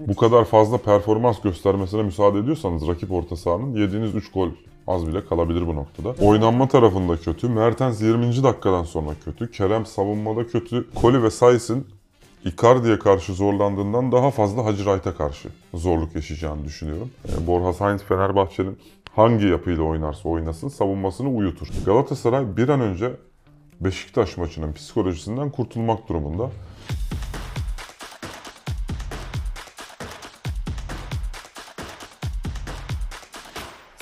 Bu kadar fazla performans göstermesine müsaade ediyorsanız rakip orta sahanın yediğiniz 3 gol az bile kalabilir bu noktada. Oynanma tarafında kötü. Mertens 20. dakikadan sonra kötü. Kerem savunmada kötü. Koli ve Sais'in Icardi'ye karşı zorlandığından daha fazla Hacı Wright'a karşı zorluk yaşayacağını düşünüyorum. E, Borja Sainz Fenerbahçe'nin hangi yapıyla oynarsa oynasın savunmasını uyutur. Galatasaray bir an önce Beşiktaş maçının psikolojisinden kurtulmak durumunda.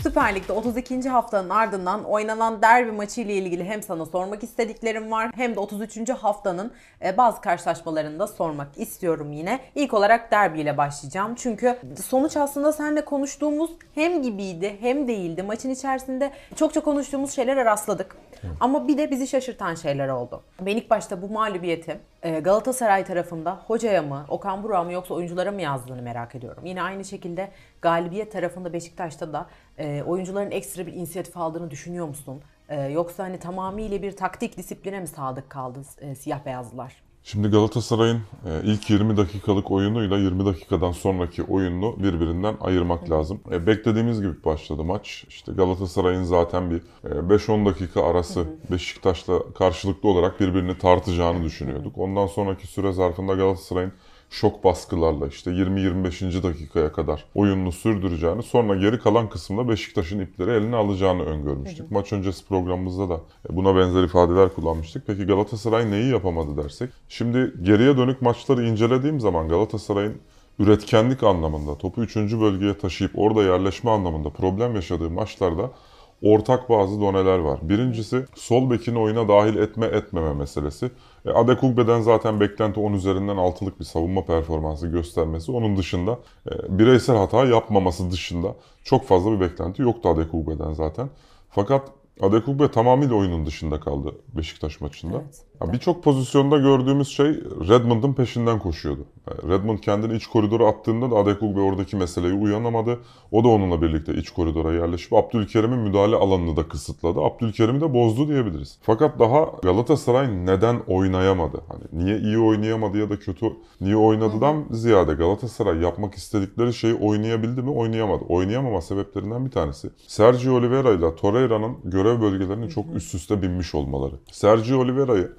Süper Lig'de 32. haftanın ardından oynanan derbi maçı ile ilgili hem sana sormak istediklerim var hem de 33. haftanın e, bazı karşılaşmalarını da sormak istiyorum yine. İlk olarak derbi ile başlayacağım. Çünkü sonuç aslında seninle konuştuğumuz hem gibiydi hem değildi. Maçın içerisinde çokça konuştuğumuz şeylere rastladık. Ama bir de bizi şaşırtan şeyler oldu. Ben ilk başta bu mağlubiyeti e, Galatasaray tarafında hocaya mı, Okan Burak'a mı yoksa oyunculara mı yazdığını merak ediyorum. Yine aynı şekilde galibiyet tarafında Beşiktaş'ta da e, oyuncuların ekstra bir inisiyatif aldığını düşünüyor musun? E, yoksa hani tamamıyla bir taktik disipline mi sadık kaldı e, siyah beyazlılar? Şimdi Galatasaray'ın e, ilk 20 dakikalık oyunuyla 20 dakikadan sonraki oyununu birbirinden ayırmak lazım. E, beklediğimiz gibi başladı maç. İşte Galatasaray'ın zaten bir e, 5-10 dakika arası Beşiktaş'la karşılıklı olarak birbirini tartacağını düşünüyorduk. Ondan sonraki süre zarfında Galatasaray'ın şok baskılarla işte 20-25. dakikaya kadar oyununu sürdüreceğini sonra geri kalan kısımda Beşiktaş'ın ipleri eline alacağını öngörmüştük. Maç öncesi programımızda da buna benzer ifadeler kullanmıştık. Peki Galatasaray neyi yapamadı dersek? Şimdi geriye dönük maçları incelediğim zaman Galatasaray'ın üretkenlik anlamında topu 3. bölgeye taşıyıp orada yerleşme anlamında problem yaşadığı maçlarda ortak bazı doneler var. Birincisi sol bekini oyuna dahil etme etmeme meselesi. E, Adekugbe'den zaten beklenti 10 üzerinden 6'lık bir savunma performansı göstermesi. Onun dışında e, bireysel hata yapmaması dışında çok fazla bir beklenti yoktu Adekugbe'den zaten. Fakat Adekugbe tamamıyla oyunun dışında kaldı Beşiktaş maçında. Evet. Ya Birçok pozisyonda gördüğümüz şey Redmond'un peşinden koşuyordu. Yani Redmond kendini iç koridora attığında da Adekugbe oradaki meseleye uyanamadı. O da onunla birlikte iç koridora yerleşip Abdülkerim'in müdahale alanını da kısıtladı. Abdülkerim'i de bozdu diyebiliriz. Fakat daha Galatasaray neden oynayamadı? Hani niye iyi oynayamadı ya da kötü niye oynadıdan ziyade Galatasaray yapmak istedikleri şeyi oynayabildi mi? Oynayamadı. Oynayamama sebeplerinden bir tanesi. Sergio Oliveira ile Torreira'nın görev bölgelerinin çok üst üste binmiş olmaları. Sergio Oliveira'yı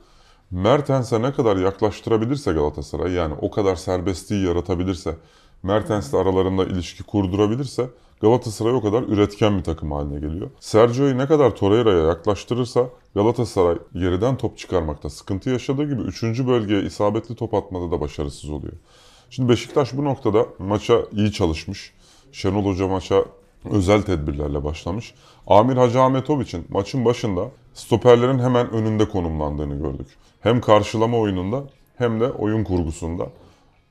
Mertens'e ne kadar yaklaştırabilirse Galatasaray yani o kadar serbestliği yaratabilirse Mertens'le aralarında ilişki kurdurabilirse Galatasaray o kadar üretken bir takım haline geliyor. Sergio'yu ne kadar Torreira'ya yaklaştırırsa Galatasaray geriden top çıkarmakta sıkıntı yaşadığı gibi 3. bölgeye isabetli top atmada da başarısız oluyor. Şimdi Beşiktaş bu noktada maça iyi çalışmış. Şenol Hoca maça özel tedbirlerle başlamış. Amir Hacı Ahmetoviç'in maçın başında stoperlerin hemen önünde konumlandığını gördük. Hem karşılama oyununda hem de oyun kurgusunda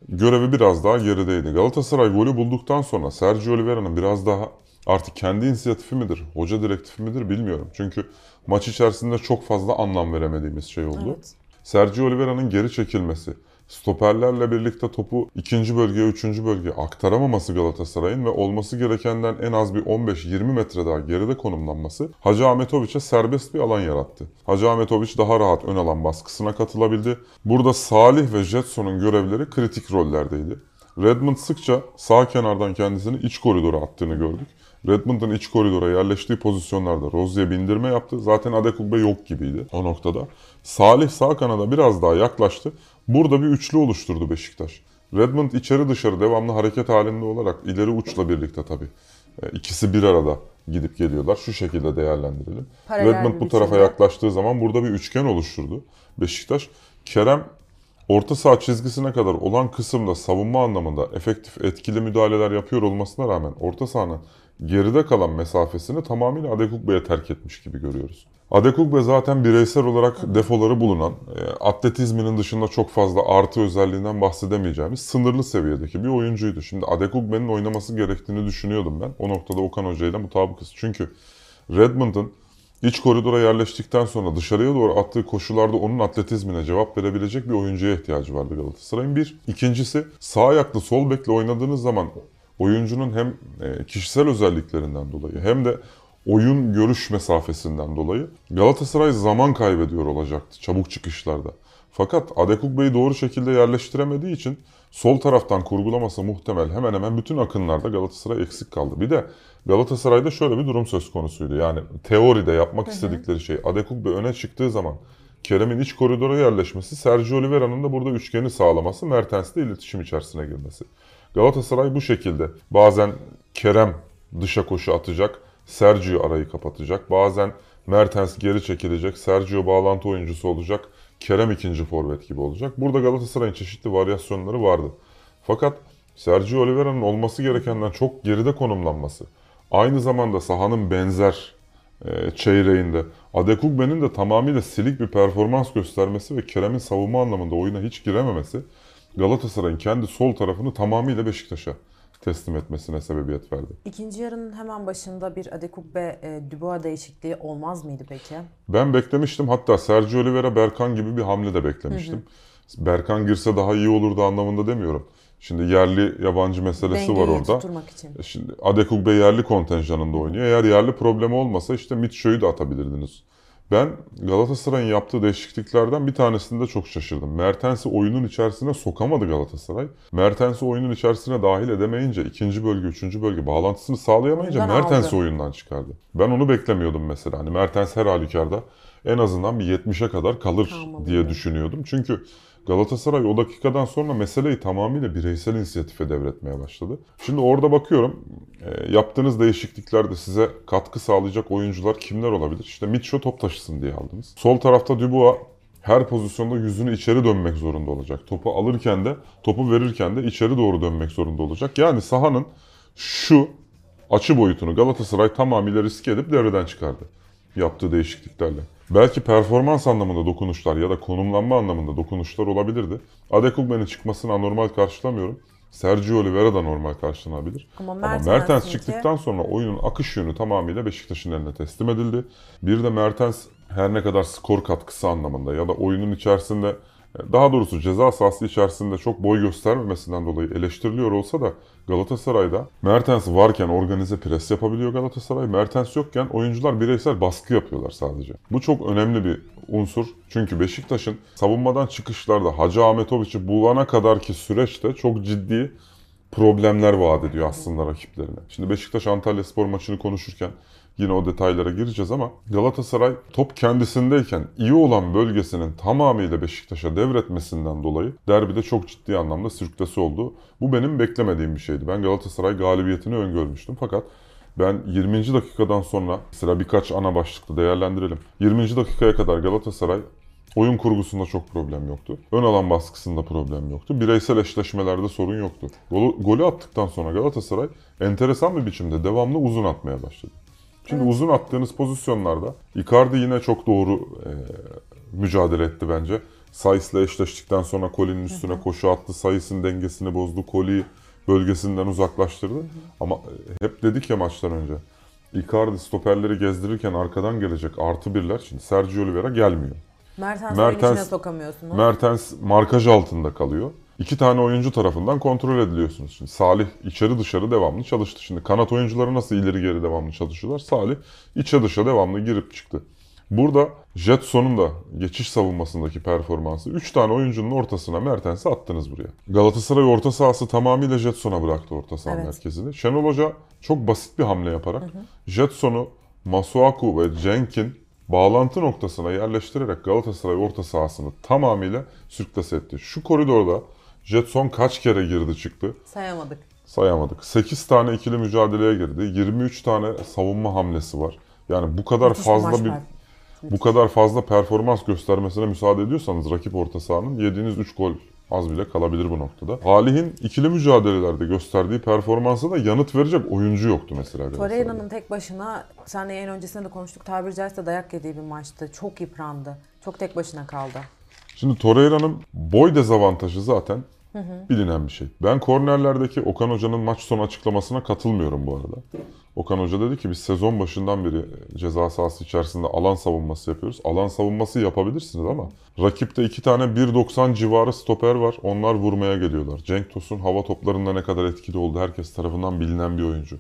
görevi biraz daha gerideydi. Galatasaray golü bulduktan sonra Sergio Oliveira'nın biraz daha artık kendi inisiyatifi midir, hoca direktifi midir bilmiyorum. Çünkü maç içerisinde çok fazla anlam veremediğimiz şey oldu. Evet. Sergio Oliveira'nın geri çekilmesi, stoperlerle birlikte topu ikinci bölgeye, üçüncü bölgeye aktaramaması Galatasaray'ın ve olması gerekenden en az bir 15-20 metre daha geride konumlanması Hacı Ahmetoviç'e serbest bir alan yarattı. Hacı Ahmetoviç daha rahat ön alan baskısına katılabildi. Burada Salih ve Jetson'un görevleri kritik rollerdeydi. Redmond sıkça sağ kenardan kendisini iç koridora attığını gördük. Redmond'un iç koridora yerleştiği pozisyonlarda Rozier'e bindirme yaptı. Zaten Adekugbe yok gibiydi o noktada. Salih sağ kanada biraz daha yaklaştı. Burada bir üçlü oluşturdu Beşiktaş. Redmond içeri dışarı devamlı hareket halinde olarak ileri uçla birlikte tabii. E, İkisi bir arada gidip geliyorlar. Şu şekilde değerlendirelim. Paralel Redmond bu tarafa yaklaştığı zaman burada bir üçgen oluşturdu Beşiktaş. Kerem orta saha çizgisine kadar olan kısımda savunma anlamında efektif etkili müdahaleler yapıyor olmasına rağmen orta sahanın geride kalan mesafesini tamamıyla Adekugbe'ye terk etmiş gibi görüyoruz. Adekugbe zaten bireysel olarak defoları bulunan, e, atletizminin dışında çok fazla artı özelliğinden bahsedemeyeceğimiz sınırlı seviyedeki bir oyuncuydu. Şimdi Adekugbe'nin oynaması gerektiğini düşünüyordum ben. O noktada Okan Hoca ile mutabıkız. Çünkü Redmond'ın iç koridora yerleştikten sonra dışarıya doğru attığı koşularda onun atletizmine cevap verebilecek bir oyuncuya ihtiyacı vardı Galatasaray'ın. Bir. İkincisi sağ ayaklı sol bekle oynadığınız zaman oyuncunun hem e, kişisel özelliklerinden dolayı hem de oyun görüş mesafesinden dolayı Galatasaray zaman kaybediyor olacaktı çabuk çıkışlarda. Fakat Adekugbe'yi doğru şekilde yerleştiremediği için sol taraftan kurgulaması muhtemel hemen hemen bütün akınlarda Galatasaray eksik kaldı. Bir de Galatasaray'da şöyle bir durum söz konusuydu. Yani teoride yapmak istedikleri şey Adekugbe öne çıktığı zaman Kerem'in iç koridora yerleşmesi, Sergio Oliveira'nın da burada üçgeni sağlaması, Mertens'le iletişim içerisine girmesi. Galatasaray bu şekilde bazen Kerem dışa koşu atacak, Sergio arayı kapatacak. Bazen Mertens geri çekilecek, Sergio bağlantı oyuncusu olacak, Kerem ikinci forvet gibi olacak. Burada Galatasaray'ın çeşitli varyasyonları vardı. Fakat Sergio Oliveira'nın olması gerekenden çok geride konumlanması, aynı zamanda sahanın benzer e, çeyreğinde Adekugbe'nin de tamamıyla silik bir performans göstermesi ve Kerem'in savunma anlamında oyuna hiç girememesi Galatasaray'ın kendi sol tarafını tamamıyla Beşiktaş'a teslim etmesine sebebiyet verdi. İkinci yarının hemen başında bir Adekugbe e, Dubois değişikliği olmaz mıydı peki? Ben beklemiştim hatta Sergio Oliveira Berkan gibi bir hamle de beklemiştim. Berkan girse daha iyi olurdu anlamında demiyorum. Şimdi yerli yabancı meselesi var Dengeyi orada. tutturmak için. E Şimdi Adekugbe yerli kontenjanında oynuyor. Eğer yerli problemi olmasa işte Mitcho'yu da atabilirdiniz. Ben Galatasaray'ın yaptığı değişikliklerden bir tanesinde çok şaşırdım. Mertens'i oyunun içerisine sokamadı Galatasaray. Mertens'i oyunun içerisine dahil edemeyince ikinci bölge, üçüncü bölge bağlantısını sağlayamayınca Oyundan Mertens'i aldı. oyundan çıkardı. Ben onu beklemiyordum mesela. Hani Mertens her halükarda en azından bir 70'e kadar kalır Kalmalıydı. diye düşünüyordum. Çünkü Galatasaray o dakikadan sonra meseleyi tamamıyla bireysel inisiyatife devretmeye başladı. Şimdi orada bakıyorum e, yaptığınız değişikliklerde size katkı sağlayacak oyuncular kimler olabilir? İşte Mitchell top taşısın diye aldınız. Sol tarafta Dubois her pozisyonda yüzünü içeri dönmek zorunda olacak. Topu alırken de, topu verirken de içeri doğru dönmek zorunda olacak. Yani sahanın şu açı boyutunu Galatasaray tamamıyla riske edip devreden çıkardı yaptığı değişikliklerle. Belki performans anlamında dokunuşlar ya da konumlanma anlamında dokunuşlar olabilirdi. Adekugbe'nin çıkmasını anormal karşılamıyorum. Sergio Oliveira da normal karşılanabilir. Ama Ama Mertens'inki- Mertens çıktıktan sonra oyunun akış yönü tamamıyla Beşiktaş'ın eline teslim edildi. Bir de Mertens her ne kadar skor katkısı anlamında ya da oyunun içerisinde daha doğrusu ceza sahası içerisinde çok boy göstermemesinden dolayı eleştiriliyor olsa da Galatasaray'da Mertens varken organize pres yapabiliyor Galatasaray. Mertens yokken oyuncular bireysel baskı yapıyorlar sadece. Bu çok önemli bir unsur. Çünkü Beşiktaş'ın savunmadan çıkışlarda Hacı Ahmetoviç'i bulana kadarki süreçte çok ciddi problemler vaat ediyor aslında rakiplerine. Şimdi Beşiktaş Antalya Spor maçını konuşurken yine o detaylara gireceğiz ama Galatasaray top kendisindeyken iyi olan bölgesinin tamamıyla Beşiktaş'a devretmesinden dolayı derbide çok ciddi anlamda sürklesi oldu. Bu benim beklemediğim bir şeydi. Ben Galatasaray galibiyetini öngörmüştüm fakat ben 20. dakikadan sonra sıra birkaç ana başlıkta değerlendirelim. 20. dakikaya kadar Galatasaray Oyun kurgusunda çok problem yoktu. Ön alan baskısında problem yoktu. Bireysel eşleşmelerde sorun yoktu. Golü, golü attıktan sonra Galatasaray enteresan bir biçimde devamlı uzun atmaya başladı. Şimdi uzun attığınız pozisyonlarda Icardi yine çok doğru e, mücadele etti bence. Sais'le eşleştikten sonra Koli'nin üstüne koşu attı. Sais'in dengesini bozdu. Koli'yi bölgesinden uzaklaştırdı. Ama e, hep dedik ya maçtan önce. Icardi stoperleri gezdirirken arkadan gelecek artı birler. Şimdi Sergio Oliveira gelmiyor. Mertens'i Mertens- içine sokamıyorsunuz. Mertens markaj altında kalıyor. İki tane oyuncu tarafından kontrol ediliyorsunuz. Şimdi Salih içeri dışarı devamlı çalıştı. Şimdi kanat oyuncuları nasıl ileri geri devamlı çalışıyorlar? Salih içe dışa devamlı girip çıktı. Burada Jetson'un da geçiş savunmasındaki performansı 3 tane oyuncunun ortasına Mertens'i attınız buraya. Galatasaray orta sahası tamamıyla Jetson'a bıraktı orta saha Evet. merkezini. Şenol Hoca çok basit bir hamle yaparak Jetson'u Masuaku ve Cenk'in bağlantı noktasına yerleştirerek Galatasaray orta sahasını tamamıyla sürklase etti. Şu koridorda Jetson kaç kere girdi çıktı Sayamadık. sayamadık. 8 tane ikili mücadeleye girdi. 23 tane savunma hamlesi var. Yani bu kadar Müthiş fazla bir var. bu kadar fazla performans göstermesine müsaade ediyorsanız rakip orta sahanın yediğiniz 3 gol az bile kalabilir bu noktada. Halih'in ikili mücadelelerde gösterdiği performansa da yanıt verecek oyuncu yoktu mesela. Torreira'nın tek başına, senle yayın öncesinde de konuştuk, tabiri caizse dayak yediği bir maçtı. Çok yıprandı. Çok tek başına kaldı. Şimdi Torreira'nın boy dezavantajı zaten bilinen bir şey. Ben kornerlerdeki Okan Hoca'nın maç sonu açıklamasına katılmıyorum bu arada. Okan Hoca dedi ki biz sezon başından beri ceza sahası içerisinde alan savunması yapıyoruz. Alan savunması yapabilirsiniz ama rakipte iki tane 1.90 civarı stoper var. Onlar vurmaya geliyorlar. Cenk Tosun hava toplarında ne kadar etkili oldu herkes tarafından bilinen bir oyuncu.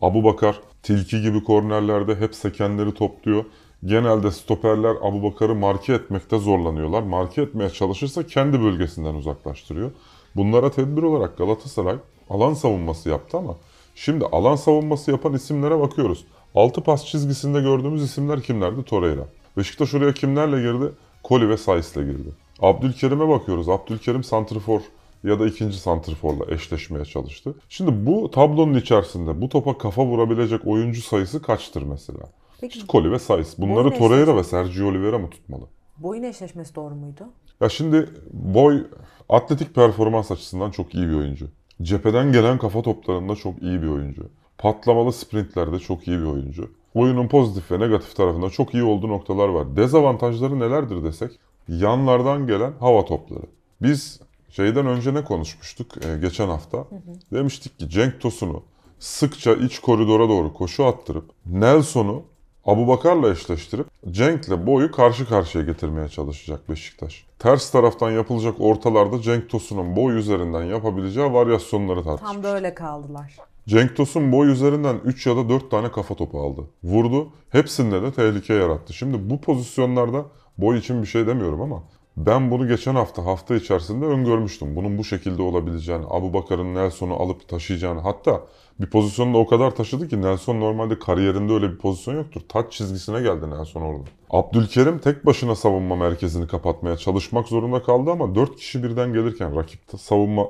Abu Bakar tilki gibi kornerlerde hep sekenleri topluyor. Genelde stoperler Abubakar'ı marke etmekte zorlanıyorlar. Marke etmeye çalışırsa kendi bölgesinden uzaklaştırıyor. Bunlara tedbir olarak Galatasaray alan savunması yaptı ama şimdi alan savunması yapan isimlere bakıyoruz. Altı pas çizgisinde gördüğümüz isimler kimlerdi? Torreira. Beşiktaş oraya kimlerle girdi? Koli ve Sais'le girdi. Abdülkerim'e bakıyoruz. Abdülkerim santrfor ya da ikinci santrforla eşleşmeye çalıştı. Şimdi bu tablonun içerisinde bu topa kafa vurabilecek oyuncu sayısı kaçtır mesela? Peki İşte Koli ve Saiz. Bunları Boyun Torreira ve Sergio Oliveira mı tutmalı? boyun eşleşmesi doğru muydu? Ya şimdi Boy atletik performans açısından çok iyi bir oyuncu. Cepheden gelen kafa toplarında çok iyi bir oyuncu. Patlamalı sprintlerde çok iyi bir oyuncu. Oyunun pozitif ve negatif tarafında çok iyi olduğu noktalar var. Dezavantajları nelerdir desek? Yanlardan gelen hava topları. Biz şeyden önce ne konuşmuştuk e, geçen hafta? Demiştik ki Cenk Tosun'u sıkça iç koridora doğru koşu attırıp Nelson'u Abubakar'la eşleştirip Cenk'le boyu karşı karşıya getirmeye çalışacak Beşiktaş. Ters taraftan yapılacak ortalarda Cenk Tosun'un boy üzerinden yapabileceği varyasyonları tartışmış. Tam da öyle kaldılar. Cenk Tosun boy üzerinden 3 ya da 4 tane kafa topu aldı. Vurdu. Hepsinde de tehlike yarattı. Şimdi bu pozisyonlarda boy için bir şey demiyorum ama ben bunu geçen hafta hafta içerisinde öngörmüştüm. Bunun bu şekilde olabileceğini, Abu Bakar'ın Nelson'u alıp taşıyacağını. Hatta bir pozisyonda o kadar taşıdı ki Nelson normalde kariyerinde öyle bir pozisyon yoktur. Taç çizgisine geldi Nelson orada. Abdülkerim tek başına savunma merkezini kapatmaya çalışmak zorunda kaldı ama 4 kişi birden gelirken rakip savunma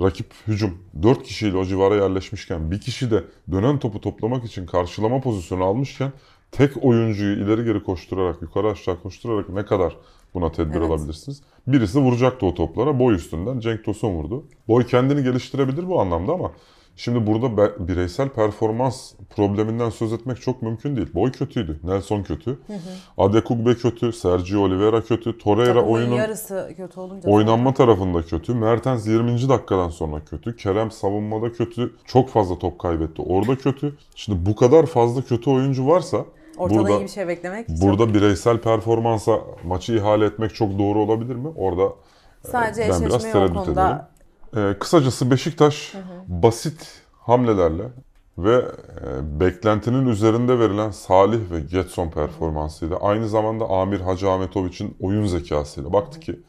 rakip hücum 4 kişiyle o civara yerleşmişken bir kişi de dönen topu toplamak için karşılama pozisyonu almışken tek oyuncuyu ileri geri koşturarak yukarı aşağı koşturarak ne kadar buna tedbir Evet. alabilirsiniz? Birisi vuracaktı o toplara boy üstünden Cenk Tosun vurdu. Boy kendini geliştirebilir bu anlamda ama şimdi burada bireysel performans probleminden söz etmek çok mümkün değil. Boy kötüydü. Nelson kötü. Adekugbe kötü. Sergio Oliveira kötü. Torreira Takımın oyunun yarısı kötü olunca Oynanma tarafında kötü. Mertens 20. dakikadan sonra kötü. Kerem savunmada kötü. Çok fazla top kaybetti. Orada kötü. Şimdi bu kadar fazla kötü oyuncu varsa ortada burada iyi bir şey beklemek çok- burada bireysel performansa maçı ihale etmek çok doğru olabilir mi? Orada sadece ben biraz tereddüt konuda ee, kısacası Beşiktaş basit hamlelerle ve e, beklentinin üzerinde verilen Salih ve Getson performansıyla aynı zamanda Amir Hacı Ahmetoviç'in oyun zekasıyla baktı ki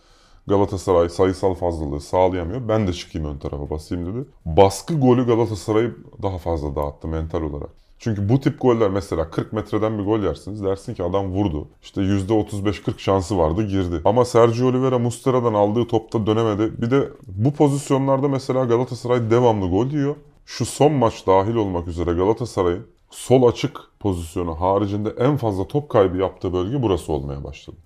Galatasaray sayısal fazlalığı sağlayamıyor. Ben de çıkayım ön tarafa basayım dedi. Baskı golü Galatasaray'ı daha fazla dağıttı mental olarak. Çünkü bu tip goller mesela 40 metreden bir gol yersiniz. Dersin ki adam vurdu. İşte %35-40 şansı vardı girdi. Ama Sergio Oliveira Mustera'dan aldığı topta dönemedi. Bir de bu pozisyonlarda mesela Galatasaray devamlı gol yiyor. Şu son maç dahil olmak üzere Galatasaray'ın sol açık pozisyonu haricinde en fazla top kaybı yaptığı bölge burası olmaya başladı.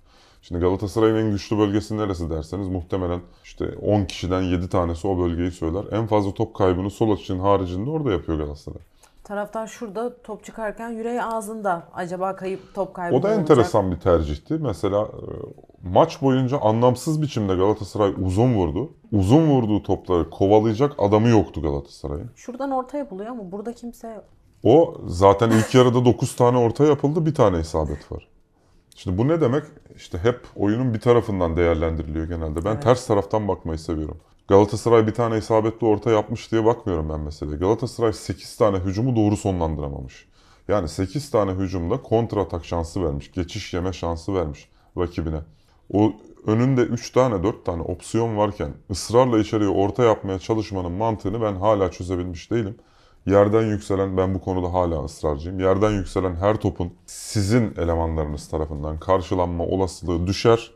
Şimdi Galatasaray'ın en güçlü bölgesi neresi derseniz muhtemelen işte 10 kişiden 7 tanesi o bölgeyi söyler. En fazla top kaybını sol açığın haricinde orada yapıyor Galatasaray. Taraftar şurada top çıkarken yüreği ağzında. Acaba kayıp top kaybı O da mı enteresan bir tercihti. Mesela e, maç boyunca anlamsız biçimde Galatasaray uzun vurdu. Uzun vurduğu topları kovalayacak adamı yoktu Galatasaray'ın. Şuradan orta yapılıyor ama burada kimse. O zaten ilk yarıda 9 tane orta yapıldı, bir tane isabet var. Şimdi bu ne demek? İşte hep oyunun bir tarafından değerlendiriliyor genelde. Ben Evet. ters taraftan bakmayı seviyorum. Galatasaray bir tane isabetli orta yapmış diye bakmıyorum ben mesela. Galatasaray 8 tane hücumu doğru sonlandıramamış. Yani 8 tane hücumda kontra atak şansı vermiş, geçiş yeme şansı vermiş rakibine. O önünde 3 tane 4 tane opsiyon varken ısrarla içeriye orta yapmaya çalışmanın mantığını ben hala çözebilmiş değilim. Yerden yükselen, ben bu konuda hala ısrarcıyım. Yerden yükselen her topun sizin elemanlarınız tarafından karşılanma olasılığı düşer.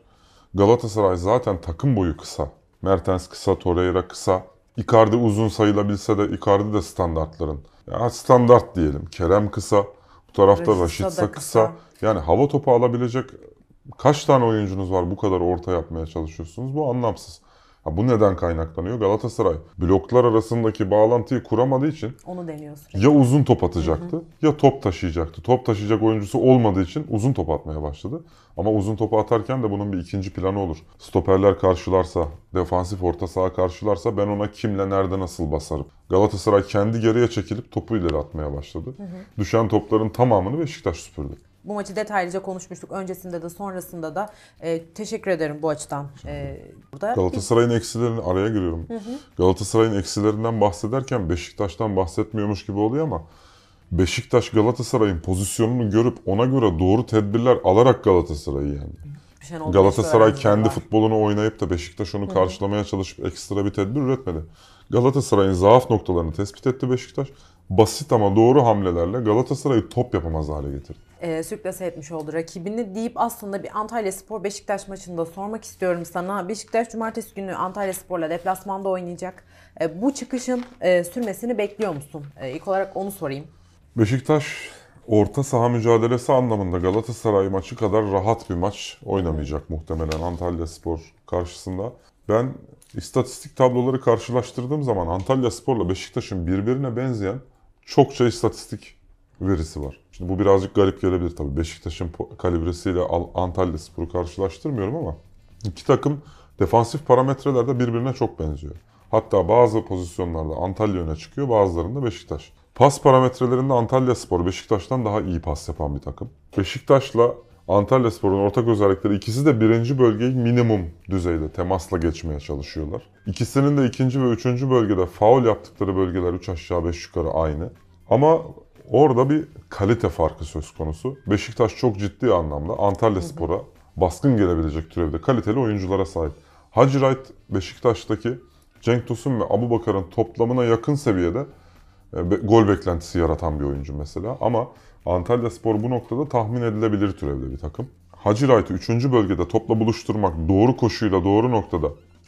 Galatasaray zaten takım boyu kısa. Mertens kısa, Torreira kısa. Icardi uzun sayılabilse de Icardi de standartların. Ya standart diyelim. Kerem kısa. Bu tarafta Raşitsa kısa. kısa. Yani hava topu alabilecek kaç tane oyuncunuz var bu kadar orta yapmaya çalışıyorsunuz? Bu anlamsız. Ha, bu neden kaynaklanıyor? Galatasaray bloklar arasındaki bağlantıyı kuramadığı için Onu deniyor sürekli. ya uzun top atacaktı ya top taşıyacaktı. Top taşıyacak oyuncusu olmadığı için uzun top atmaya başladı. Ama uzun topu atarken de bunun bir ikinci planı olur. Stoperler karşılarsa, defansif orta saha karşılarsa ben ona kimle nerede nasıl basarım. Galatasaray kendi geriye çekilip topu ileri atmaya başladı. Düşen topların tamamını Beşiktaş süpürdü. Bu maçı detaylıca konuşmuştuk. Öncesinde de sonrasında da e, teşekkür ederim bu açıdan. E, burada Galatasaray'ın eksilerini araya giriyorum. Galatasaray'ın eksilerinden bahsederken Beşiktaş'tan bahsetmiyormuş gibi oluyor ama Beşiktaş Galatasaray'ın pozisyonunu görüp ona göre doğru tedbirler alarak Galatasaray'ı yendi. Şenol Galatasaray kendi öğrendiler. futbolunu oynayıp da Beşiktaş onu karşılamaya çalışıp ekstra bir tedbir üretmedi. Galatasaray'ın zaaf noktalarını tespit etti Beşiktaş. Basit ama doğru hamlelerle Galatasaray'ı top yapamaz hale getirdi. E, sürklase etmiş oldu rakibini deyip aslında bir Antalya Spor Beşiktaş maçında sormak istiyorum sana. Beşiktaş cumartesi günü Antalya Spor'la deplasmanda oynayacak. E, bu çıkışın e, sürmesini bekliyor musun? E, ilk olarak onu sorayım. Beşiktaş orta saha mücadelesi anlamında Galatasaray maçı kadar rahat bir maç oynamayacak muhtemelen Antalya Spor karşısında. Ben istatistik tabloları karşılaştırdığım zaman Antalya Spor'la Beşiktaş'ın birbirine benzeyen çokça istatistik verisi var. Şimdi bu birazcık garip gelebilir tabii. Beşiktaş'ın kalibresiyle Al- Antalya Spor'u karşılaştırmıyorum ama iki takım defansif parametrelerde birbirine çok benziyor. Hatta bazı pozisyonlarda Antalya öne çıkıyor, bazılarında Beşiktaş. Pas parametrelerinde Antalya Spor Beşiktaş'tan daha iyi pas yapan bir takım. Beşiktaş'la Antalya Spor'un ortak özellikleri ikisi de birinci bölgeyi minimum düzeyde temasla geçmeye çalışıyorlar. İkisinin de ikinci ve üçüncü bölgede faul yaptıkları bölgeler 3 aşağı 5 yukarı aynı. Ama orada bir kalite farkı söz konusu. Beşiktaş çok ciddi anlamda Antalya Spor'a baskın gelebilecek türevde kaliteli oyunculara sahip. Hacı Wright Beşiktaş'taki Cenk Tosun ve Abu Bakar'ın toplamına yakın seviyede e, gol beklentisi yaratan bir oyuncu mesela. Ama Antalya Spor bu noktada tahmin edilebilir türevde bir takım. Hacı Wright'ı 3. bölgede topla buluşturmak, doğru koşuyla doğru noktada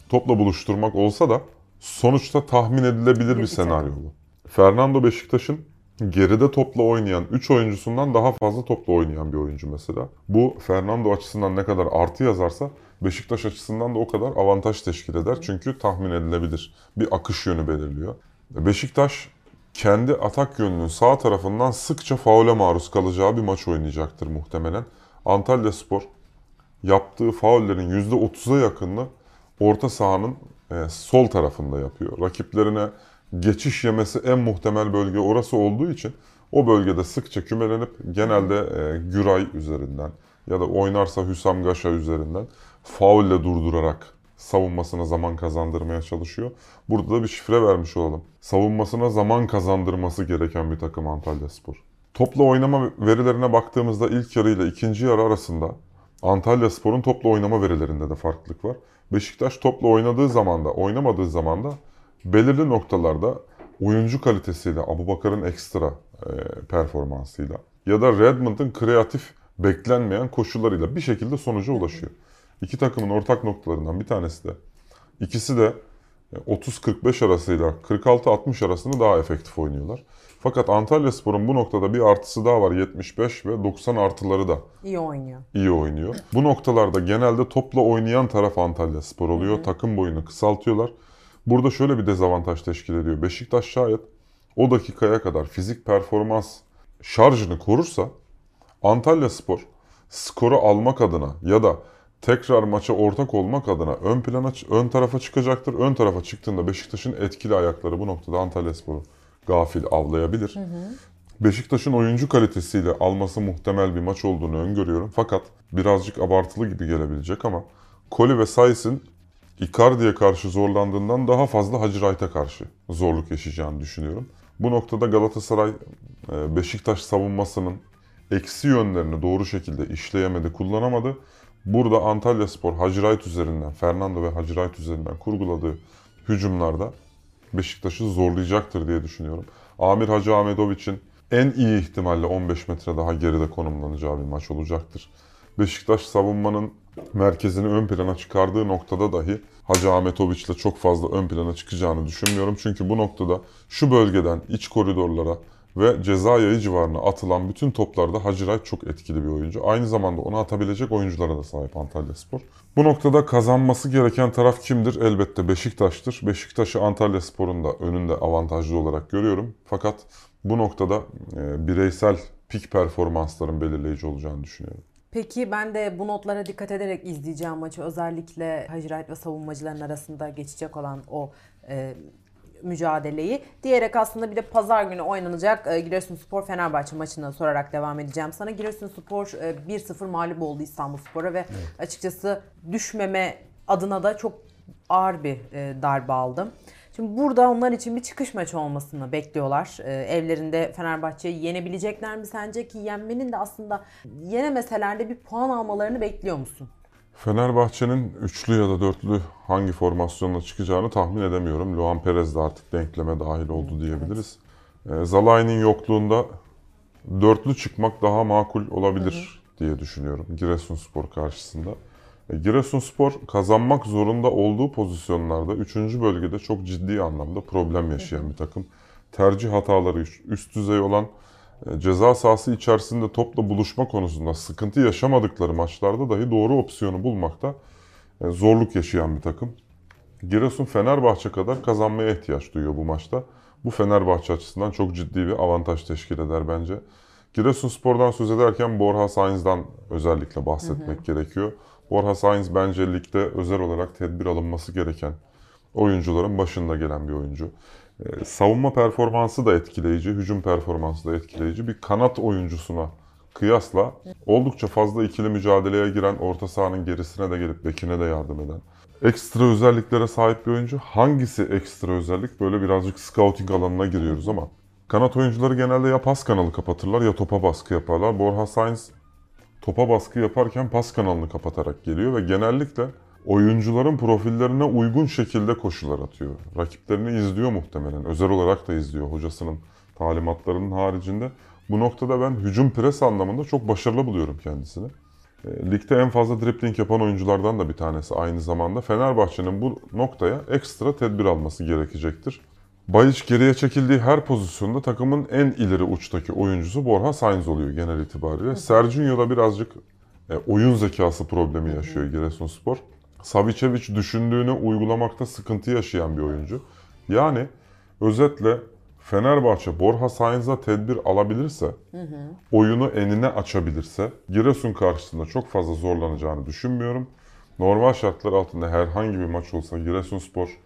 topla buluşturmak olsa da sonuçta tahmin edilebilir bir Bir senaryo bu. Fernando Beşiktaş'ın geride topla oynayan 3 oyuncusundan daha fazla topla oynayan bir oyuncu mesela. Bu Fernando açısından ne kadar artı yazarsa Beşiktaş açısından da o kadar avantaj teşkil eder. Çünkü tahmin edilebilir. Bir akış yönü belirliyor. Beşiktaş kendi atak yönünün sağ tarafından sıkça faule maruz kalacağı bir maç oynayacaktır muhtemelen. Antalya Spor yaptığı faullerin %30'a yakınını orta sahanın e, sol tarafında yapıyor. Rakiplerine geçiş yemesi en muhtemel bölge orası olduğu için o bölgede sıkça kümelenip genelde e, Güray üzerinden ya da oynarsa Hüsam Gaşa üzerinden faulle durdurarak savunmasına zaman kazandırmaya çalışıyor. Burada da bir şifre vermiş olalım. Savunmasına zaman kazandırması gereken bir takım Antalya Spor. Topla oynama verilerine baktığımızda ilk yarı ile ikinci yarı arasında Antalya Spor'un topla oynama verilerinde de farklılık var. Beşiktaş topla oynadığı zaman da oynamadığı zaman da belirli noktalarda oyuncu kalitesiyle, Abubakar'ın ekstra e, performansıyla ya da Redmond'ın kreatif beklenmeyen koşullarıyla bir şekilde sonuca ulaşıyor. İki takımın ortak noktalarından bir tanesi de ikisi de e, 30-45 arasıyla 46-60 arasında daha efektif oynuyorlar. Fakat Antalya Spor'un bu noktada bir artısı daha var. 75 ve 90 artıları da İyi oynuyor. iyi oynuyor. Bu noktalarda genelde topla oynayan taraf Antalya Spor oluyor. Takım boyunu kısaltıyorlar. Burada şöyle bir dezavantaj teşkil ediyor. Beşiktaş şayet o dakikaya kadar fizik performans şarjını korursa Antalya Spor skoru almak adına ya da tekrar maça ortak olmak adına ön plana ön tarafa çıkacaktır. Ön tarafa çıktığında Beşiktaş'ın etkili ayakları bu noktada Antalya Spor'u gafil avlayabilir. Beşiktaş'ın oyuncu kalitesiyle alması muhtemel bir maç olduğunu öngörüyorum. Fakat birazcık abartılı gibi gelebilecek ama Koli ve Sais'in Icardi'ye karşı zorlandığından daha fazla Hacı Wright'a karşı zorluk yaşayacağını düşünüyorum. Bu noktada Galatasaray e, Beşiktaş savunmasının eksi yönlerini doğru şekilde işleyemedi, kullanamadı. Burada Antalya Spor Hacı Wright üzerinden, Fernando ve Hacı Wright üzerinden kurguladığı hücumlarda Beşiktaş'ı zorlayacaktır diye düşünüyorum. Amir Hacı Ahmedovic'in en iyi ihtimalle 15 metre daha geride konumlanacağı bir maç olacaktır. Beşiktaş savunmanın merkezini ön plana çıkardığı noktada dahi Hacı Ahmetoviç ile çok fazla ön plana çıkacağını düşünmüyorum. Çünkü bu noktada şu bölgeden iç koridorlara ve ceza yayı civarına atılan bütün toplarda Wright çok etkili bir oyuncu. Aynı zamanda onu atabilecek oyunculara da sahip Antalya Spor. Bu noktada kazanması gereken taraf kimdir? Elbette Beşiktaş'tır. Beşiktaş'ı Antalya Spor'un da önünde avantajlı olarak görüyorum. Fakat bu noktada e, bireysel pik performansların belirleyici olacağını düşünüyorum. Peki ben de bu notlara dikkat ederek izleyeceğim maçı. Özellikle Hacı Wright ve savunmacıların arasında geçecek olan o e, mücadeleyi diyerek aslında bir de pazar günü oynanacak e, Giresunspor Fenerbahçe maçını sorarak devam edeceğim sana. Giresunspor e, 1-0 mağlup oldu İstanbulspor'a ve açıkçası düşmeme adına da çok ağır bir e, darbe aldım. Şimdi burada onlar için bir çıkış maçı olmasını bekliyorlar. Ee, evlerinde Fenerbahçe'yi yenebilecekler mi sence ki yenmenin de aslında yenemeseler de bir puan almalarını bekliyor musun? Fenerbahçe'nin üçlü ya da dörtlü hangi formasyonla çıkacağını tahmin edemiyorum. Luan Perez de artık denkleme dahil oldu diyebiliriz. Evet. Zalai'nin yokluğunda dörtlü çıkmak daha makul olabilir diye düşünüyorum Giresunspor karşısında. E, Giresunspor kazanmak zorunda olduğu pozisyonlarda 3. bölgede çok ciddi anlamda problem yaşayan bir takım. Tercih hataları üst düzey olan e, ceza sahası içerisinde topla buluşma konusunda sıkıntı yaşamadıkları maçlarda dahi doğru opsiyonu bulmakta e, zorluk yaşayan bir takım. Giresun Fenerbahçe kadar kazanmaya ihtiyaç duyuyor bu maçta. Bu Fenerbahçe açısından çok ciddi bir avantaj teşkil eder bence. Giresunspor'dan söz ederken Borja Sainz'dan özellikle bahsetmek hı hı. gerekiyor. Borja Sainz bence ligde özel olarak tedbir alınması gereken oyuncuların başında gelen bir oyuncu. Ee, savunma performansı da etkileyici, hücum performansı da etkileyici. Bir kanat oyuncusuna kıyasla oldukça fazla ikili mücadeleye giren, orta sahanın gerisine de gelip bekine de yardım eden. Ekstra özelliklere sahip bir oyuncu. Hangisi ekstra özellik? Böyle birazcık scouting alanına giriyoruz ama kanat oyuncuları genelde ya pas kanalı kapatırlar ya topa baskı yaparlar. Borja Sainz topa baskı yaparken pas kanalını kapatarak geliyor ve genellikle oyuncuların profillerine uygun şekilde koşular atıyor. Rakiplerini izliyor muhtemelen. Özel olarak da izliyor hocasının talimatlarının haricinde. Bu noktada ben hücum pres anlamında çok başarılı buluyorum kendisini. E, ligde en fazla dribbling yapan oyunculardan da bir tanesi aynı zamanda. Fenerbahçe'nin bu noktaya ekstra tedbir alması gerekecektir. Bayiç geriye çekildiği her pozisyonda takımın en ileri uçtaki oyuncusu Borja Sainz oluyor genel itibariyle. Sergio da birazcık e, oyun zekası problemi yaşıyor Giresunspor. Savicevic düşündüğünü uygulamakta sıkıntı yaşayan bir oyuncu. Yani özetle Fenerbahçe Borja Sainz'a tedbir alabilirse, hı hı. oyunu enine açabilirse Giresun karşısında çok fazla zorlanacağını düşünmüyorum. Normal şartlar altında herhangi bir maç olsa Giresunspor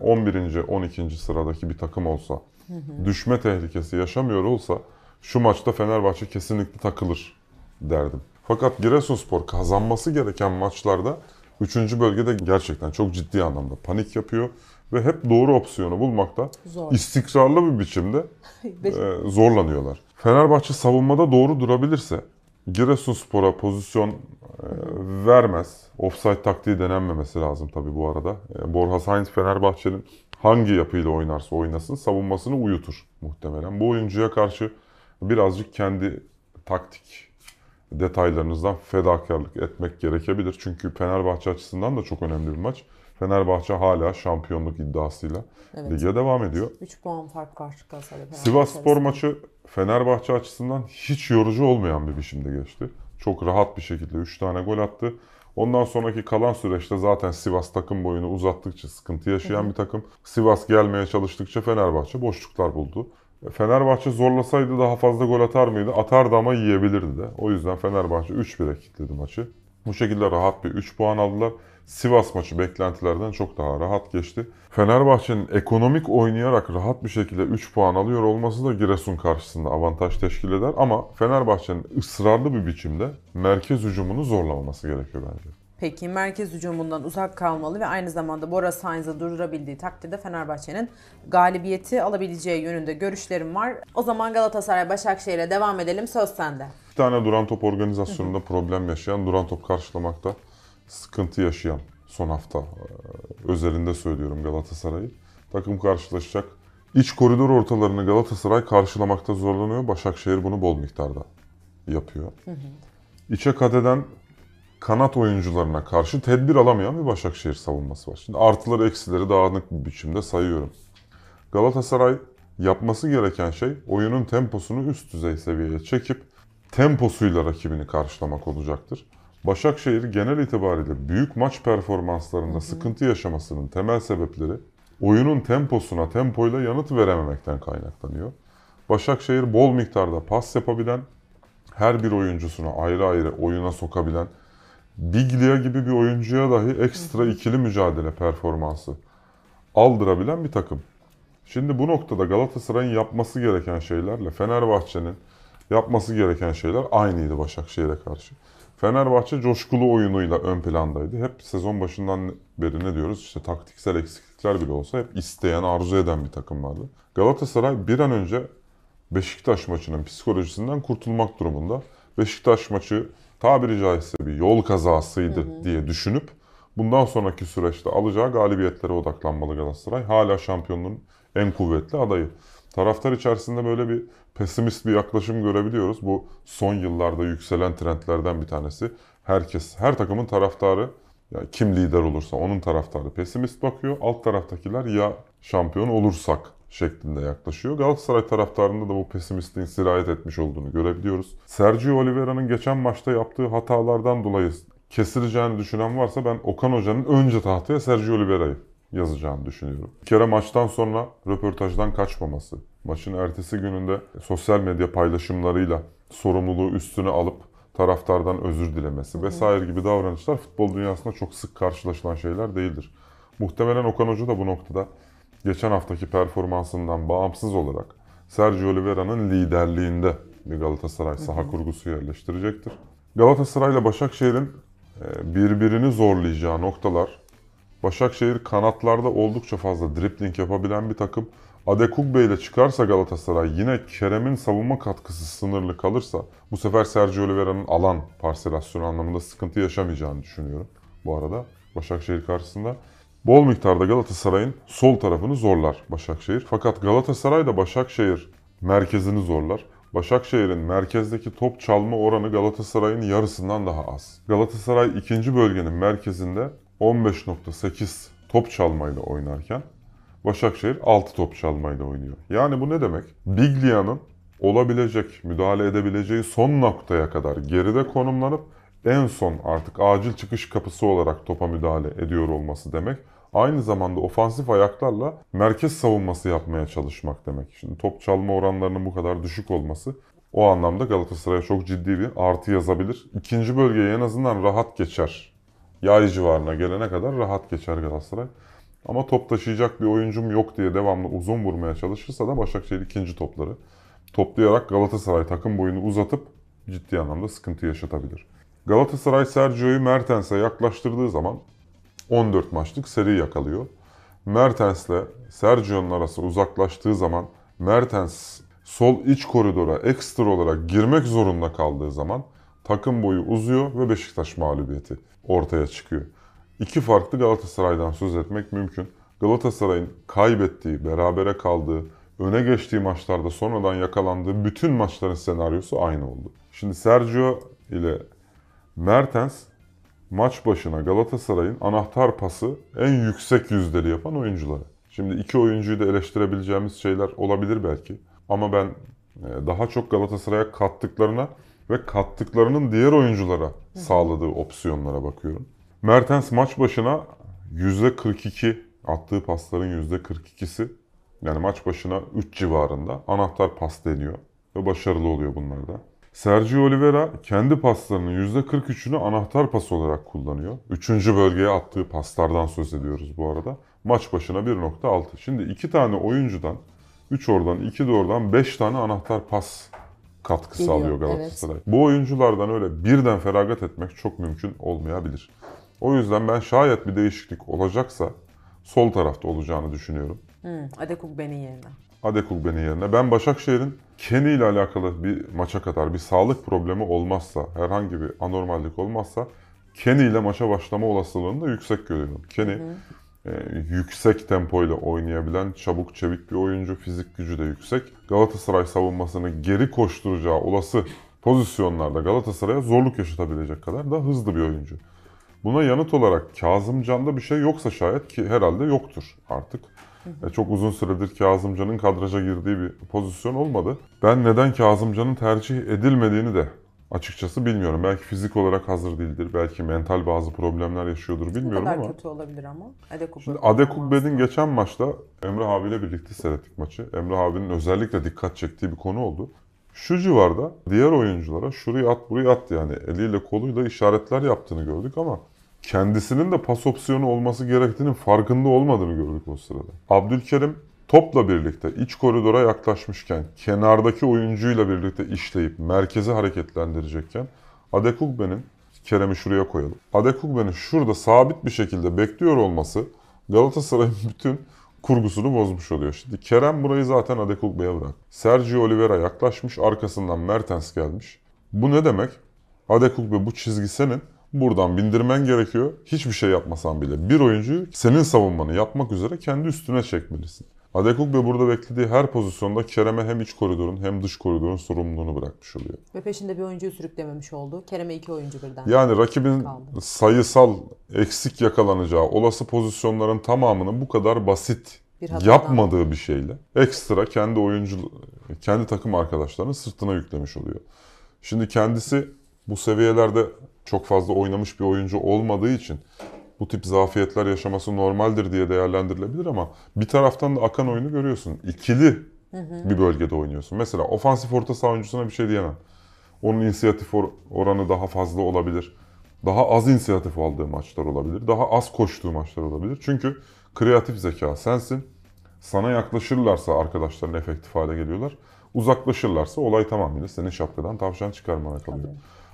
11. E, 12. sıradaki bir takım olsa, hı hı. düşme tehlikesi yaşamıyor olsa şu maçta Fenerbahçe kesinlikle takılır derdim. Fakat Giresunspor kazanması gereken maçlarda 3. bölgede gerçekten çok ciddi anlamda panik yapıyor ve hep doğru opsiyonu bulmakta Zor. istikrarlı bir biçimde e, zorlanıyorlar. Fenerbahçe savunmada doğru durabilirse Giresunspor'a pozisyon e, vermez. Offside taktiği denenmemesi lazım tabii bu arada. E, Borja Sainz Fenerbahçe'nin hangi yapıyla oynarsa oynasın savunmasını uyutur muhtemelen. Bu oyuncuya karşı birazcık kendi taktik detaylarınızdan fedakarlık etmek gerekebilir. Çünkü Fenerbahçe açısından da çok önemli bir maç. Fenerbahçe hala şampiyonluk iddiasıyla evet. lige devam ediyor. 3 puan fark var Galatasaray'da. Sivas Spor maçı Fenerbahçe açısından hiç yorucu olmayan bir biçimde geçti. Çok rahat bir şekilde 3 tane gol attı. Ondan sonraki kalan süreçte zaten Sivas takım boyunu uzattıkça sıkıntı yaşayan Hı. bir takım. Sivas gelmeye çalıştıkça Fenerbahçe boşluklar buldu. Fenerbahçe zorlasaydı daha fazla gol atar mıydı? Atardı ama yiyebilirdi de. O yüzden Fenerbahçe 3-1'e kilitledi maçı. Bu şekilde rahat bir 3 puan aldılar. Sivas maçı beklentilerden çok daha rahat geçti. Fenerbahçe'nin ekonomik oynayarak rahat bir şekilde 3 puan alıyor olması da Giresun karşısında avantaj teşkil eder. Ama Fenerbahçe'nin ısrarlı bir biçimde merkez hücumunu zorlamaması gerekiyor bence. Peki merkez hücumundan uzak kalmalı ve aynı zamanda Bora Sainz'ı durdurabildiği takdirde Fenerbahçe'nin galibiyeti alabileceği yönünde görüşlerim var. O zaman Galatasaray Başakşehir'e devam edelim. Söz sende. Bir tane duran top organizasyonunda problem yaşayan, duran top karşılamakta sıkıntı yaşayan son hafta e, özelinde söylüyorum Galatasaray'ı. Takım karşılaşacak. İç koridor ortalarını Galatasaray karşılamakta zorlanıyor. Başakşehir bunu bol miktarda yapıyor. Hı hı. İçe kat eden kanat oyuncularına karşı tedbir alamayan bir Başakşehir savunması var. Şimdi artıları eksileri dağınık bir biçimde sayıyorum. Galatasaray yapması gereken şey oyunun temposunu üst düzey seviyeye çekip temposuyla rakibini karşılamak olacaktır. Başakşehir genel itibariyle büyük maç performanslarında hı hı. sıkıntı yaşamasının temel sebepleri oyunun temposuna tempoyla yanıt verememekten kaynaklanıyor. Başakşehir bol miktarda pas yapabilen, her bir oyuncusunu ayrı ayrı oyuna sokabilen, Biglia gibi bir oyuncuya dahi ekstra ikili mücadele performansı aldırabilen bir takım. Şimdi bu noktada Galatasaray'ın yapması gereken şeylerle Fenerbahçe'nin yapması gereken şeyler aynıydı Başakşehir'e karşı. Fenerbahçe coşkulu oyunuyla ön plandaydı. Hep sezon başından beri ne diyoruz? İşte taktiksel eksiklikler bile olsa hep isteyen, arzu eden bir takım vardı. Galatasaray bir an önce Beşiktaş maçının psikolojisinden kurtulmak durumunda. Beşiktaş maçı tabiri caizse bir yol kazasıydı diye düşünüp bundan sonraki süreçte alacağı galibiyetlere odaklanmalı Galatasaray. Hala şampiyonluğun en kuvvetli adayı. Taraftar içerisinde böyle bir pesimist bir yaklaşım görebiliyoruz. Bu son yıllarda yükselen trendlerden bir tanesi. Herkes, her takımın taraftarı ya kim lider olursa onun taraftarı pesimist bakıyor. Alt taraftakiler ya şampiyon olursak şeklinde yaklaşıyor. Galatasaray taraftarında da bu pesimistliğin sirayet etmiş olduğunu görebiliyoruz. Sergio Oliveira'nın geçen maçta yaptığı hatalardan dolayı kesileceğini düşünen varsa ben Okan Hoca'nın önce tahtaya Sergio Oliveira'yı yazacağını düşünüyorum. Bir kere maçtan sonra röportajdan kaçmaması, maçın ertesi gününde sosyal medya paylaşımlarıyla sorumluluğu üstüne alıp taraftardan özür dilemesi vesaire gibi davranışlar futbol dünyasında çok sık karşılaşılan şeyler değildir. Muhtemelen Okan Hoca da bu noktada geçen haftaki performansından bağımsız olarak Sergio Oliveira'nın liderliğinde bir Galatasaray saha kurgusu yerleştirecektir. Galatasaray ile Başakşehir'in e, birbirini zorlayacağı noktalar Başakşehir kanatlarda oldukça fazla dripling yapabilen bir takım. Adekugbe ile çıkarsa Galatasaray yine Kerem'in savunma katkısı sınırlı kalırsa bu sefer Sergio Oliveira'nın alan parselasyonu anlamında sıkıntı yaşamayacağını düşünüyorum bu arada Başakşehir karşısında. Bol miktarda Galatasaray'ın sol tarafını zorlar Başakşehir. Fakat Galatasaray da Başakşehir merkezini zorlar. Başakşehir'in merkezdeki top çalma oranı Galatasaray'ın yarısından daha az. Galatasaray ikinci bölgenin merkezinde 15.8 top çalmayla oynarken Başakşehir 6 top çalmayla oynuyor. Yani bu ne demek? Biglia'nın olabilecek, müdahale edebileceği son noktaya kadar geride konumlanıp en son artık acil çıkış kapısı olarak topa müdahale ediyor olması demek. Aynı zamanda ofansif ayaklarla merkez savunması yapmaya çalışmak demek. Şimdi top çalma oranlarının bu kadar düşük olması o anlamda Galatasaray'a çok ciddi bir artı yazabilir. İkinci bölgeye en azından rahat geçer. Yay civarına gelene kadar rahat geçer Galatasaray. Ama top taşıyacak bir oyuncum yok diye devamlı uzun vurmaya çalışırsa da Başakşehir ikinci topları toplayarak Galatasaray takım boyunu uzatıp ciddi anlamda sıkıntı yaşatabilir. Galatasaray Sergio'yu Mertens'e yaklaştırdığı zaman 14 maçlık seri yakalıyor. Mertens'le Sergio'nun arası uzaklaştığı zaman Mertens sol iç koridora ekstra olarak girmek zorunda kaldığı zaman takım boyu uzuyor ve Beşiktaş mağlubiyeti ortaya çıkıyor. İki farklı Galatasaray'dan söz etmek mümkün. Galatasaray'ın kaybettiği, berabere kaldığı, öne geçtiği maçlarda sonradan yakalandığı bütün maçların senaryosu aynı oldu. Şimdi Sergio ile Mertens maç başına Galatasaray'ın anahtar pası en yüksek yüzdeli yapan oyuncuları. Şimdi iki oyuncuyu da eleştirebileceğimiz şeyler olabilir belki. Ama ben e, daha çok Galatasaray'a kattıklarına ve kattıklarının diğer oyunculara sağladığı opsiyonlara bakıyorum. Mertens maç başına %42 attığı pasların %42'si yani maç başına 3 civarında anahtar pas deniyor ve başarılı oluyor bunlarda. Sergio Oliveira kendi paslarının %43'ünü anahtar pas olarak kullanıyor. Üçüncü bölgeye attığı paslardan söz ediyoruz bu arada. Maç başına 1.6. Şimdi iki tane oyuncudan 3 oradan 2 de oradan 5 tane anahtar pas katkısı Geliyor, alıyor Galatasaray. Bu oyunculardan öyle birden feragat etmek çok mümkün olmayabilir. O yüzden ben şayet bir değişiklik olacaksa sol tarafta olacağını düşünüyorum. Hmm, Adekugbe'nin yerine. Adekugbe'nin yerine. Ben Başakşehir'in Kenny ile alakalı bir maça kadar bir sağlık problemi olmazsa, herhangi bir anormallik olmazsa Kenny ile maça başlama olasılığını da yüksek görüyorum. Kenny e, yüksek tempoyla oynayabilen, çabuk çevik bir oyuncu, fizik gücü de yüksek. Galatasaray savunmasını geri koşturacağı olası pozisyonlarda Galatasaray'a zorluk yaşatabilecek kadar da hızlı bir oyuncu. Buna yanıt olarak Kazımcan'da bir şey yoksa şayet ki herhalde yoktur artık. E, Çok uzun süredir Kazımcan'ın kadraja girdiği bir pozisyon olmadı. Ben neden Kazımcan'ın tercih edilmediğini de açıkçası bilmiyorum. Belki fizik olarak hazır değildir. Belki mental bazı problemler yaşıyordur bilmiyorum kadar ama. kötü olabilir ama. Şimdi Adekugbe'nin geçen maçta Emre abiyle birlikte seyrettik maçı. Emre abinin özellikle dikkat çektiği bir konu oldu. Şu civarda diğer oyunculara şuraya at buraya at yani eliyle koluyla işaretler yaptığını gördük ama kendisinin de pas opsiyonu olması gerektiğinin farkında olmadığını gördük o sırada. Abdülkerim topla birlikte iç koridora yaklaşmışken kenardaki oyuncuyla birlikte işleyip merkezi hareketlendirecekken Adekugbe'nin Kerem'i şuraya koyalım. Adekugbe'nin şurada sabit bir şekilde bekliyor olması Galatasaray'ın bütün kurgusunu bozmuş oluyor. Şimdi Kerem burayı zaten Adekugbe'ye bırak. Sergio Oliveira yaklaşmış, arkasından Mertens gelmiş. Bu ne demek? Adekugbe bu çizgi senin. Buradan bindirmen gerekiyor. Hiçbir şey yapmasan bile. Bir oyuncuyu senin savunmanı yapmak üzere kendi üstüne çekmelisin. Adekugbe burada beklediği her pozisyonda Kerem'e hem iç koridorun hem dış koridorun sorumluluğunu bırakmış oluyor. Ve peşinde bir oyuncuyu sürüklememiş oldu. Kerem'e iki oyuncu birden. Yani rakibin Kaldı. sayısal eksik yakalanacağı olası pozisyonların tamamını bu kadar basit Bir hatadan. yapmadığı bir şeyle ekstra kendi oyuncu kendi takım arkadaşlarının sırtına yüklemiş oluyor. Şimdi kendisi bu seviyelerde çok fazla oynamış bir oyuncu olmadığı için bu tip zafiyetler yaşaması normaldir diye değerlendirilebilir ama bir taraftan da akan oyunu görüyorsun. İkili bir bölgede oynuyorsun. Mesela ofansif orta saha oyuncusuna bir şey diyemem. Onun inisiyatif or- oranı daha fazla olabilir. Daha az inisiyatif aldığı maçlar olabilir. Daha az koştuğu maçlar olabilir. Çünkü kreatif zeka sensin. Sana yaklaşırlarsa arkadaşların efektif hale geliyorlar. Uzaklaşırlarsa olay tamamıyla senin şapkadan tavşan çıkarmana kalıyor.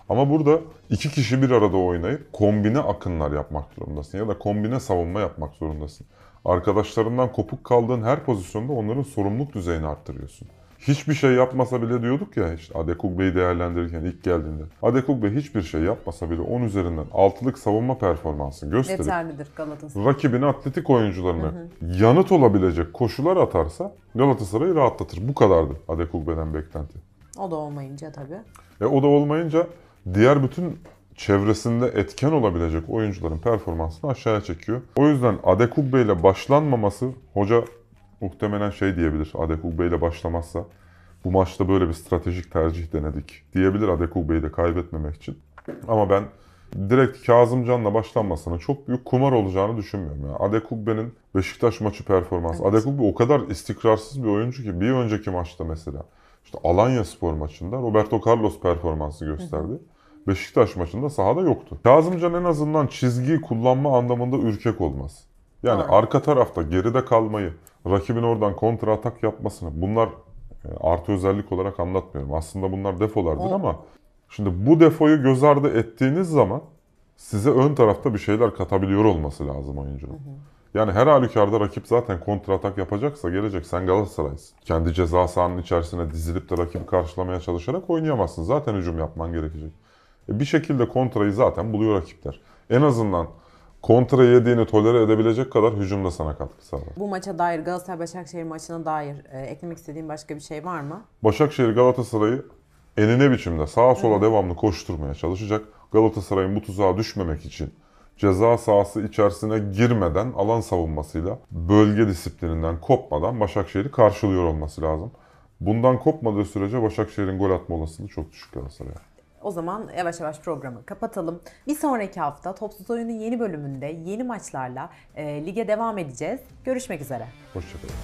Ama burada iki kişi bir arada oynayıp kombine akınlar yapmak zorundasın ya da kombine savunma yapmak zorundasın. Arkadaşlarından kopuk kaldığın her pozisyonda onların sorumluluk düzeyini arttırıyorsun. Hiçbir şey yapmasa bile diyorduk ya işte Adekugbe'yi değerlendirirken ilk geldiğinde. Adekugbe hiçbir şey yapmasa bile 10 üzerinden 6'lık savunma performansı gösterip Yeterlidir Galatasaray. rakibin atletik oyuncularına yanıt olabilecek koşular atarsa Galatasaray'ı rahatlatır. Bu kadardı Adekugbe'den beklenti. O da olmayınca tabii. E o da olmayınca diğer bütün çevresinde etken olabilecek oyuncuların performansını aşağıya çekiyor. O yüzden Adekugbe ile başlanmaması hoca muhtemelen şey diyebilir. Adekugbe ile başlamazsa bu maçta böyle bir stratejik tercih denedik diyebilir Adekugbe'yi de kaybetmemek için. Ama ben direkt Kazımcan'la başlanmasının çok büyük kumar olacağını düşünmüyorum. Yani Adekugbe'nin Beşiktaş maçı performansı. Evet. Adekugbe o kadar istikrarsız bir oyuncu ki bir önceki maçta mesela işte Alanya Spor maçında Roberto Carlos performansı gösterdi. Beşiktaş maçında sahada yoktu. Kazımcan en azından çizgiyi kullanma anlamında ürkek olmaz. Yani Doğru. arka tarafta geride kalmayı, rakibin oradan kontra atak yapmasını bunlar e, artı özellik olarak anlatmıyorum. Aslında bunlar defolardır O- ama şimdi bu defoyu göz ardı ettiğiniz zaman size ön tarafta bir şeyler katabiliyor olması lazım oyuncunun. Yani her halükarda rakip zaten kontra atak yapacaksa gelecek. Sen Galatasaray'sın. Kendi ceza sahanın içerisine dizilip de rakibi karşılamaya çalışarak oynayamazsın. Zaten hücum yapman gerekecek. E bir şekilde kontrayı zaten buluyor rakipler. En azından kontra yediğini tolere edebilecek kadar hücumda sana katkı sağlar. Bu maça dair Galatasaray-Başakşehir maçına dair e, eklemek istediğim başka bir şey var mı? Başakşehir Galatasaray'ı enine biçimde sağa sola devamlı koşturmaya çalışacak. Galatasaray'ın bu tuzağa düşmemek için ceza sahası içerisine girmeden alan savunmasıyla bölge disiplininden kopmadan Başakşehir'i karşılıyor olması lazım. Bundan kopmadığı sürece Başakşehir'in gol atma olasılığı çok düşük Galatasaray'a. O zaman yavaş yavaş programı kapatalım. Bir sonraki hafta Topsuz Oyun'un yeni bölümünde yeni maçlarla e, lige devam edeceğiz. Görüşmek üzere. Hoşçakalın.